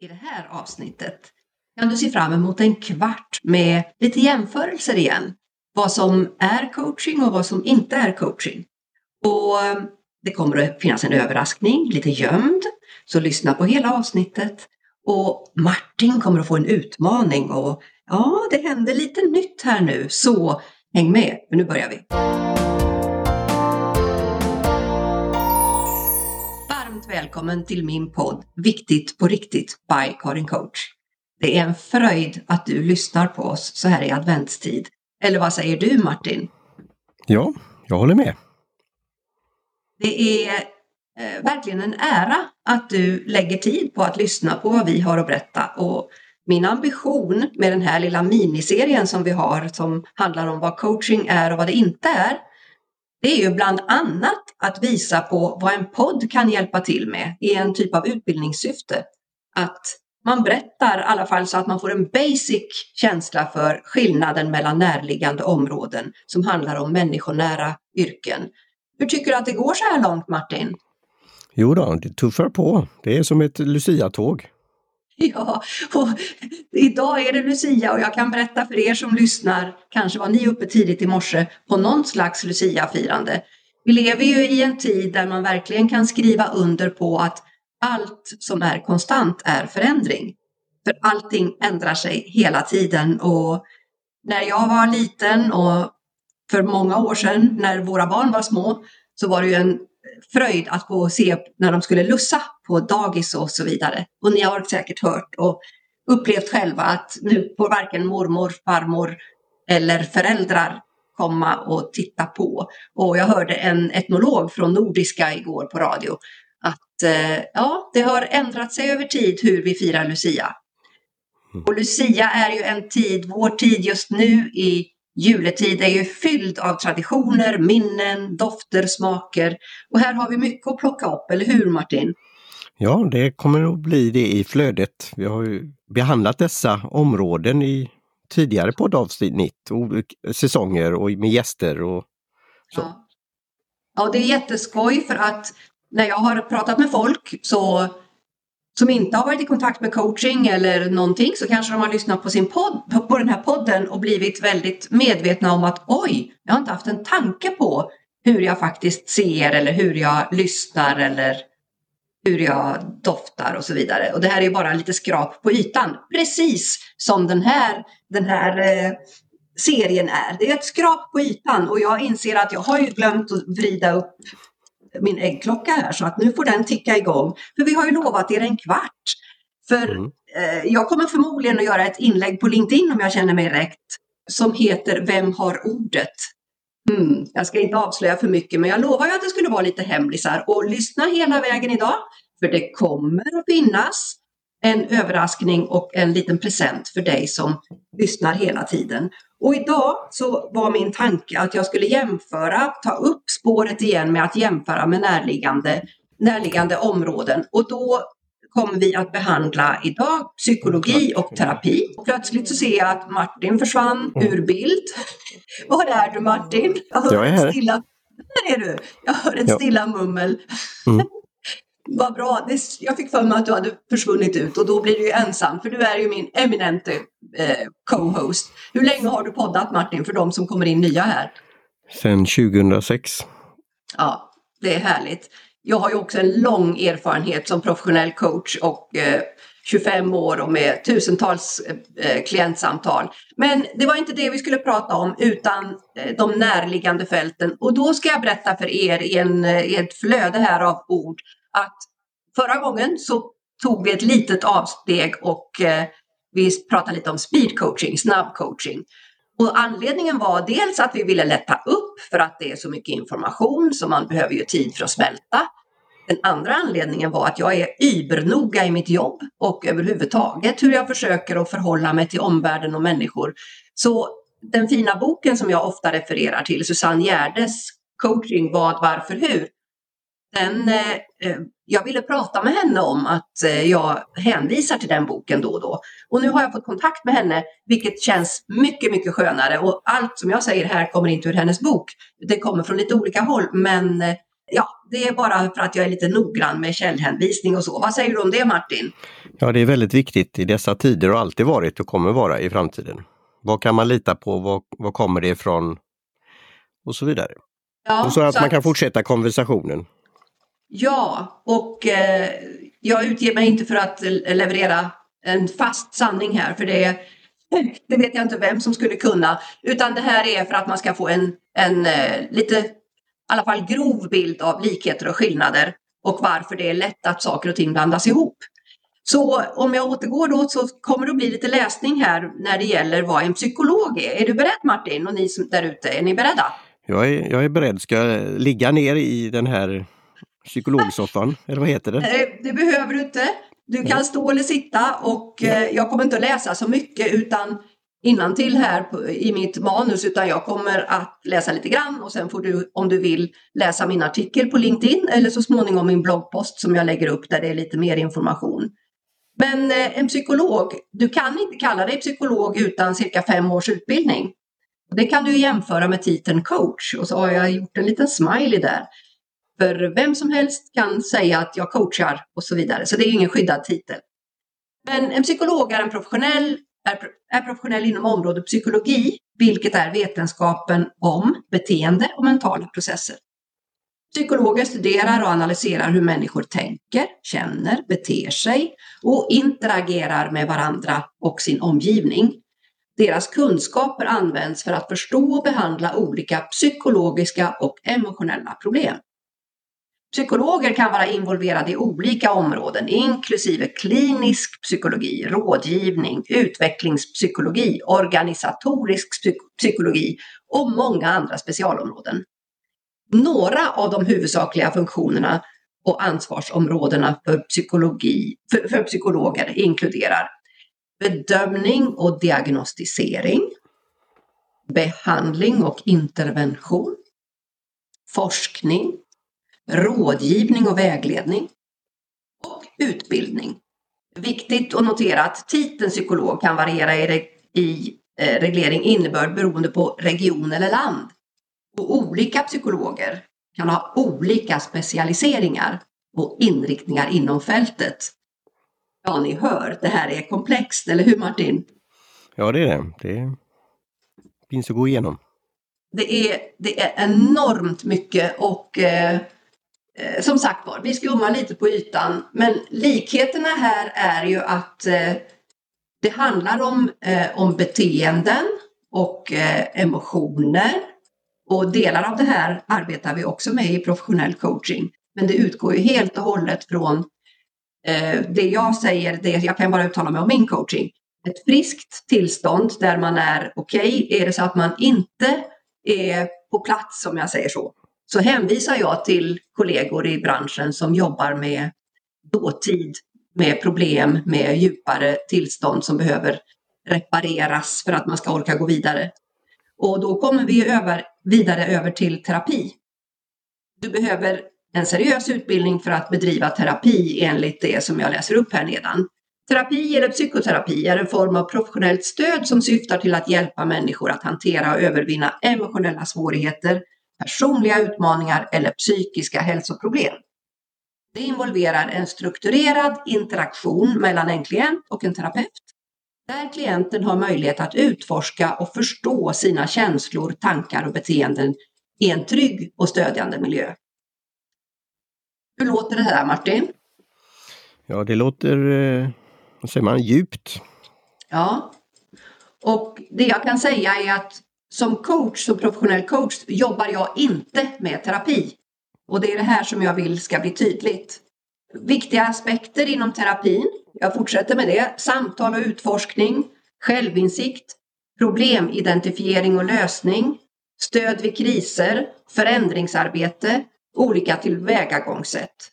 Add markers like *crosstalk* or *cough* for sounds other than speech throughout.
I det här avsnittet kan du se fram emot en kvart med lite jämförelser igen. Vad som är coaching och vad som inte är coaching. Och ehm, det kommer att finnas en överraskning, lite gömd, så lyssna på hela avsnittet. Och Martin kommer att få en utmaning och ja, det händer lite nytt här nu, så häng med, för nu börjar vi. Välkommen till min podd Viktigt på riktigt by Karin Coach. Det är en fröjd att du lyssnar på oss så här i adventstid. Eller vad säger du Martin? Ja, jag håller med. Det är eh, verkligen en ära att du lägger tid på att lyssna på vad vi har att berätta. Och min ambition med den här lilla miniserien som vi har som handlar om vad coaching är och vad det inte är. Det är ju bland annat att visa på vad en podd kan hjälpa till med i en typ av utbildningssyfte. Att man berättar i alla fall så att man får en basic känsla för skillnaden mellan närliggande områden som handlar om människonära yrken. Hur tycker du att det går så här långt Martin? Jo då, det tuffar på. Det är som ett Lucia-tåg. *laughs* Ja, och idag är det Lucia och jag kan berätta för er som lyssnar, kanske var ni uppe tidigt i morse på någon slags Lucia-firande. Vi lever ju i en tid där man verkligen kan skriva under på att allt som är konstant är förändring. För allting ändrar sig hela tiden och när jag var liten och för många år sedan när våra barn var små så var det ju en fröjd att gå och se när de skulle lussa på dagis och så vidare. Och ni har säkert hört och upplevt själva att nu får varken mormor, farmor eller föräldrar komma och titta på. Och jag hörde en etnolog från Nordiska igår på radio att eh, ja, det har ändrat sig över tid hur vi firar Lucia. Mm. Och Lucia är ju en tid, vår tid just nu i juletid är ju fylld av traditioner, minnen, dofter, smaker. Och här har vi mycket att plocka upp, eller hur Martin? Ja, det kommer att bli det i flödet. Vi har ju behandlat dessa områden i tidigare poddavsnitt, säsonger och med gäster och så. Ja. ja, det är jätteskoj för att när jag har pratat med folk så, som inte har varit i kontakt med coaching eller någonting så kanske de har lyssnat på, sin podd, på den här podden och blivit väldigt medvetna om att oj, jag har inte haft en tanke på hur jag faktiskt ser eller hur jag lyssnar eller hur jag doftar och så vidare. Och det här är bara lite skrap på ytan, precis som den här, den här eh, serien är. Det är ett skrap på ytan och jag inser att jag har ju glömt att vrida upp min äggklocka här så att nu får den ticka igång. För vi har ju lovat er en kvart. För mm. eh, jag kommer förmodligen att göra ett inlägg på LinkedIn om jag känner mig rätt som heter Vem har ordet? Mm, jag ska inte avslöja för mycket men jag lovar ju att det skulle vara lite hemlisar och lyssna hela vägen idag för det kommer att finnas en överraskning och en liten present för dig som lyssnar hela tiden. Och idag så var min tanke att jag skulle jämföra, ta upp spåret igen med att jämföra med närliggande, närliggande områden. Och då kommer vi att behandla idag psykologi och terapi. Plötsligt så ser jag att Martin försvann mm. ur bild. *laughs* Var är du Martin? Jag, jag är här. Stilla... Där är du! Jag hör ett stilla mummel. Mm. *laughs* Vad bra, det, jag fick för mig att du hade försvunnit ut och då blir du ju ensam för du är ju min eminente eh, co-host. Hur länge har du poddat Martin för de som kommer in nya här? Sen 2006. Ja, det är härligt. Jag har ju också en lång erfarenhet som professionell coach och eh, 25 år och med tusentals eh, klientsamtal. Men det var inte det vi skulle prata om utan eh, de närliggande fälten. Och då ska jag berätta för er i, en, eh, i ett flöde här av ord att förra gången så tog vi ett litet avsteg och eh, vi pratade lite om speed coaching, snabb coaching. Och anledningen var dels att vi ville lätta upp för att det är så mycket information så man behöver ju tid för att smälta. Den andra anledningen var att jag är übernoga i mitt jobb och överhuvudtaget hur jag försöker att förhålla mig till omvärlden och människor. Så den fina boken som jag ofta refererar till, Susanne Gärdes Coaching Vad, Varför, Hur, den, eh, eh, jag ville prata med henne om att eh, jag hänvisar till den boken då och då. Och nu har jag fått kontakt med henne, vilket känns mycket, mycket skönare. Och allt som jag säger här kommer inte ur hennes bok. Det kommer från lite olika håll, men eh, ja, det är bara för att jag är lite noggrann med källhänvisning och så. Vad säger du om det Martin? Ja, det är väldigt viktigt i dessa tider och alltid varit och kommer vara i framtiden. Vad kan man lita på? Vad, vad kommer det ifrån? Och så vidare. Ja, och så att så man kan fortsätta konversationen. Ja, och eh, jag utger mig inte för att leverera en fast sanning här, för det, det vet jag inte vem som skulle kunna. Utan det här är för att man ska få en, en eh, lite, i alla fall grov bild av likheter och skillnader och varför det är lätt att saker och ting blandas ihop. Så om jag återgår då så kommer det att bli lite läsning här när det gäller vad en psykolog är. Är du beredd Martin och ni som där ute, är ni beredda? Jag är, jag är beredd. Ska jag ligga ner i den här psykologsoffan, eller vad heter det? Eh, det behöver du inte. Du kan stå eller sitta och eh, jag kommer inte att läsa så mycket utan till här i mitt manus utan jag kommer att läsa lite grann och sen får du om du vill läsa min artikel på LinkedIn eller så småningom min bloggpost som jag lägger upp där det är lite mer information. Men eh, en psykolog, du kan inte kalla dig psykolog utan cirka fem års utbildning. Det kan du jämföra med titeln coach och så har jag gjort en liten smiley där. För vem som helst kan säga att jag coachar och så vidare, så det är ingen skyddad titel. Men en psykolog är en professionell, är, är professionell inom området psykologi, vilket är vetenskapen om beteende och mentala processer. Psykologer studerar och analyserar hur människor tänker, känner, beter sig och interagerar med varandra och sin omgivning. Deras kunskaper används för att förstå och behandla olika psykologiska och emotionella problem. Psykologer kan vara involverade i olika områden, inklusive klinisk psykologi, rådgivning, utvecklingspsykologi, organisatorisk psykologi och många andra specialområden. Några av de huvudsakliga funktionerna och ansvarsområdena för, psykologi, för, för psykologer inkluderar bedömning och diagnostisering, behandling och intervention, forskning, rådgivning och vägledning och utbildning. Viktigt att notera att titeln psykolog kan variera i, i eh, reglering innebörd beroende på region eller land. Och olika psykologer kan ha olika specialiseringar och inriktningar inom fältet. Ja, ni hör, det här är komplext, eller hur Martin? Ja, det är det. Det finns att gå igenom. Det är, det är enormt mycket och eh, eh, som sagt var, vi skummar lite på ytan. Men likheterna här är ju att eh, det handlar om, eh, om beteenden och eh, emotioner. Och delar av det här arbetar vi också med i professionell coaching. Men det utgår ju helt och hållet från eh, det jag säger, det, jag kan bara uttala mig om min coaching. Ett friskt tillstånd där man är okej. Okay. Är det så att man inte är på plats, om jag säger så, så hänvisar jag till kollegor i branschen som jobbar med dåtid, med problem med djupare tillstånd som behöver repareras för att man ska orka gå vidare. Och då kommer vi över, vidare över till terapi. Du behöver en seriös utbildning för att bedriva terapi enligt det som jag läser upp här nedan. Terapi eller psykoterapi är en form av professionellt stöd som syftar till att hjälpa människor att hantera och övervinna emotionella svårigheter, personliga utmaningar eller psykiska hälsoproblem. Det involverar en strukturerad interaktion mellan en klient och en terapeut där klienten har möjlighet att utforska och förstå sina känslor, tankar och beteenden i en trygg och stödjande miljö. Hur låter det här Martin? Ja, det låter, eh, vad säger man, djupt. Ja, och det jag kan säga är att som coach, som professionell coach, jobbar jag inte med terapi. Och det är det här som jag vill ska bli tydligt. Viktiga aspekter inom terapin, jag fortsätter med det, samtal och utforskning, självinsikt, problemidentifiering och lösning, stöd vid kriser, förändringsarbete, olika tillvägagångssätt.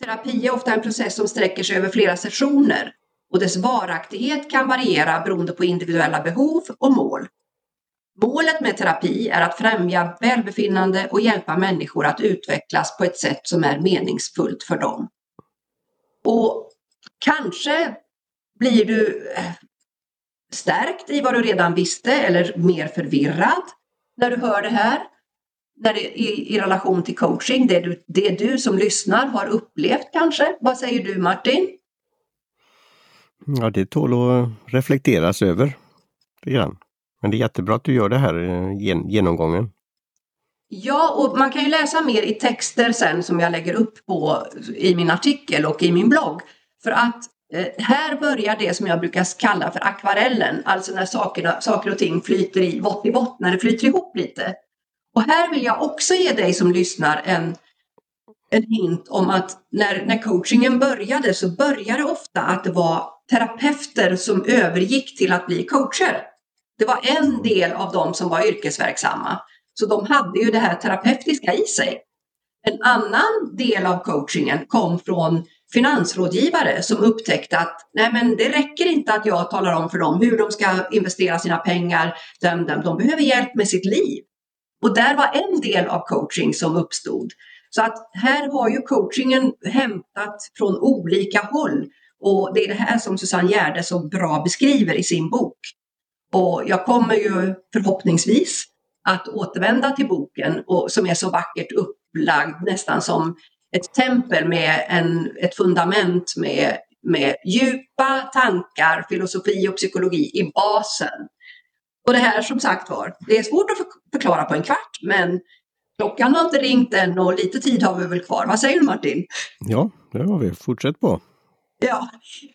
Terapi är ofta en process som sträcker sig över flera sessioner och dess varaktighet kan variera beroende på individuella behov och mål. Målet med terapi är att främja välbefinnande och hjälpa människor att utvecklas på ett sätt som är meningsfullt för dem. Och kanske blir du eh, stärkt i vad du redan visste eller mer förvirrad när du hör det här. när det, i, i relation till coaching, det du, det du som lyssnar har upplevt kanske. Vad säger du Martin? Ja, det tål att reflekteras över. Det men det är jättebra att du gör det här eh, genomgången. Ja, och man kan ju läsa mer i texter sen som jag lägger upp på i min artikel och i min blogg. För att eh, här börjar det som jag brukar kalla för akvarellen, alltså när sakerna, saker och ting flyter i vått i vått, när det flyter ihop lite. Och här vill jag också ge dig som lyssnar en, en hint om att när, när coachingen började så började ofta att det var terapeuter som övergick till att bli coacher. Det var en del av dem som var yrkesverksamma. Så de hade ju det här terapeutiska i sig. En annan del av coachingen kom från finansrådgivare som upptäckte att nej men det räcker inte att jag talar om för dem hur de ska investera sina pengar. De, de, de behöver hjälp med sitt liv. Och där var en del av coaching som uppstod. Så att här har ju coachingen hämtat från olika håll och det är det här som Susanne Gärde så bra beskriver i sin bok. Och jag kommer ju förhoppningsvis att återvända till boken och, som är så vackert upplagd nästan som ett tempel med en, ett fundament med, med djupa tankar, filosofi och psykologi i basen. Och det här som sagt var, det är svårt att förklara på en kvart men klockan har inte ringt än och lite tid har vi väl kvar. Vad säger du Martin? Ja, det har vi. Fortsätt på. Ja,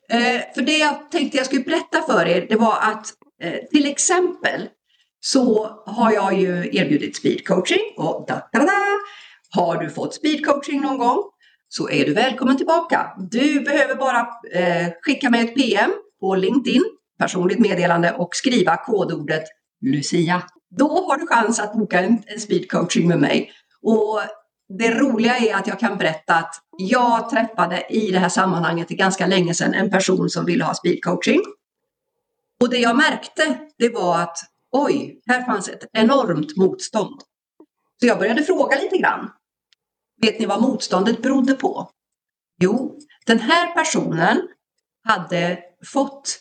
eh, för det jag tänkte jag skulle berätta för er det var att eh, till exempel så har jag ju erbjudit speedcoaching och da, da, da, har du fått speedcoaching någon gång så är du välkommen tillbaka. Du behöver bara eh, skicka mig ett PM på LinkedIn, personligt meddelande och skriva kodordet Lucia. Då har du chans att boka en, en speedcoaching med mig. Och det roliga är att jag kan berätta att jag träffade i det här sammanhanget ganska länge sedan en person som ville ha speedcoaching. Och det jag märkte det var att oj, här fanns ett enormt motstånd. Så jag började fråga lite grann. Vet ni vad motståndet berodde på? Jo, den här personen hade fått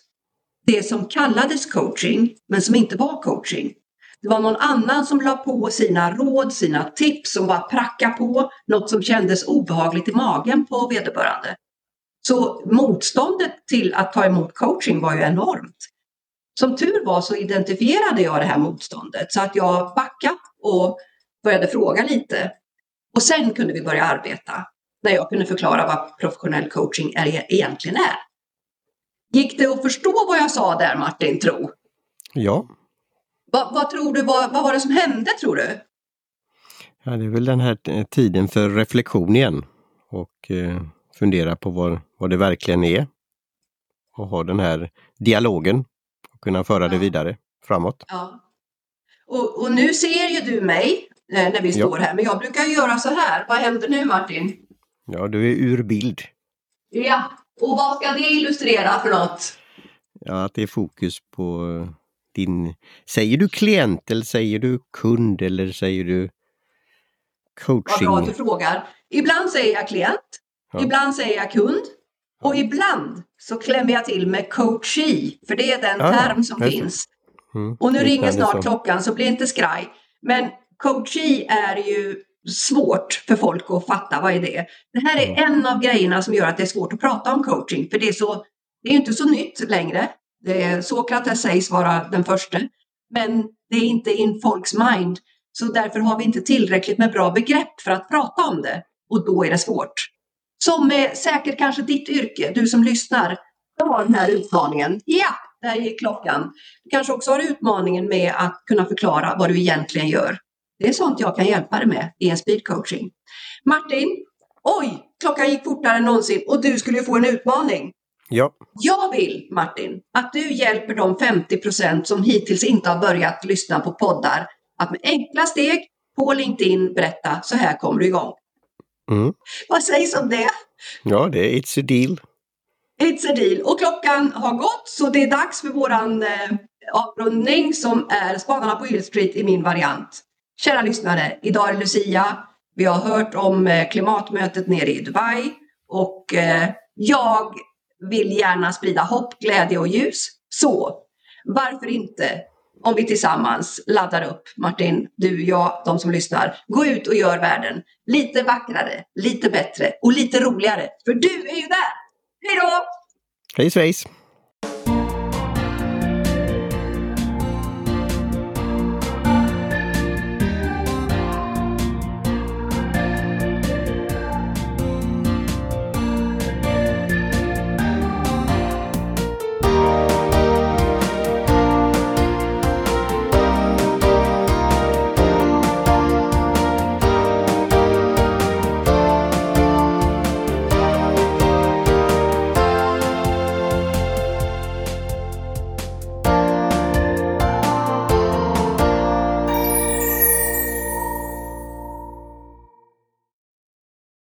det som kallades coaching, men som inte var coaching. Det var någon annan som la på sina råd, sina tips, som bara pracka på något som kändes obehagligt i magen på vederbörande. Så motståndet till att ta emot coaching var ju enormt. Som tur var så identifierade jag det här motståndet så att jag backade och började fråga lite. Och sen kunde vi börja arbeta när jag kunde förklara vad professionell coaching är, egentligen är. Gick det att förstå vad jag sa där Martin, tro? Ja. Va, vad tror du, vad, vad var det som hände tror du? Ja, det är väl den här tiden för reflektion igen och eh, fundera på vad, vad det verkligen är. Och ha den här dialogen kunna föra ja. det vidare framåt. Ja. Och, och, nu ser ju du mig eh, när vi står ja. här, men jag brukar göra så här. Vad händer nu Martin? Ja, du är ur bild. Ja, och vad ska det illustrera för något? Ja, att det är fokus på din... Säger du klient eller säger du kund eller säger du coaching? Vad bra att du frågar. Ibland säger jag klient, ja. ibland säger jag kund och ibland så klämmer jag till med coachee, för det är den ja, term som finns. Mm, och nu ringer snart klockan så bli inte skraj. Men coachee är ju svårt för folk att fatta. Vad är det? Det här är mm. en av grejerna som gör att det är svårt att prata om coaching. För det är, så, det är inte så nytt längre. Sokrates sägs vara den första. Men det är inte in folks mind. Så därför har vi inte tillräckligt med bra begrepp för att prata om det. Och då är det svårt. Som med säkert kanske ditt yrke, du som lyssnar. Du har den här utmaningen. Ja, där gick klockan. Du kanske också har utmaningen med att kunna förklara vad du egentligen gör. Det är sånt jag kan hjälpa dig med i en speedcoaching. Martin, oj, klockan gick fortare än någonsin och du skulle få en utmaning. Ja. Jag vill, Martin, att du hjälper de 50 procent som hittills inte har börjat lyssna på poddar att med enkla steg på LinkedIn berätta så här kommer du igång. Mm. Vad sägs om det? Ja, det är it's a deal. It's a deal. Och klockan har gått så det är dags för våran eh, avrundning som är Spanarna på Hill Street i min variant. Kära lyssnare, idag är det Lucia. Vi har hört om eh, klimatmötet nere i Dubai och eh, jag vill gärna sprida hopp, glädje och ljus. Så varför inte om vi tillsammans laddar upp, Martin, du, jag, de som lyssnar. Gå ut och gör världen lite vackrare, lite bättre och lite roligare. För du är ju där! Hej då! Hej svejs!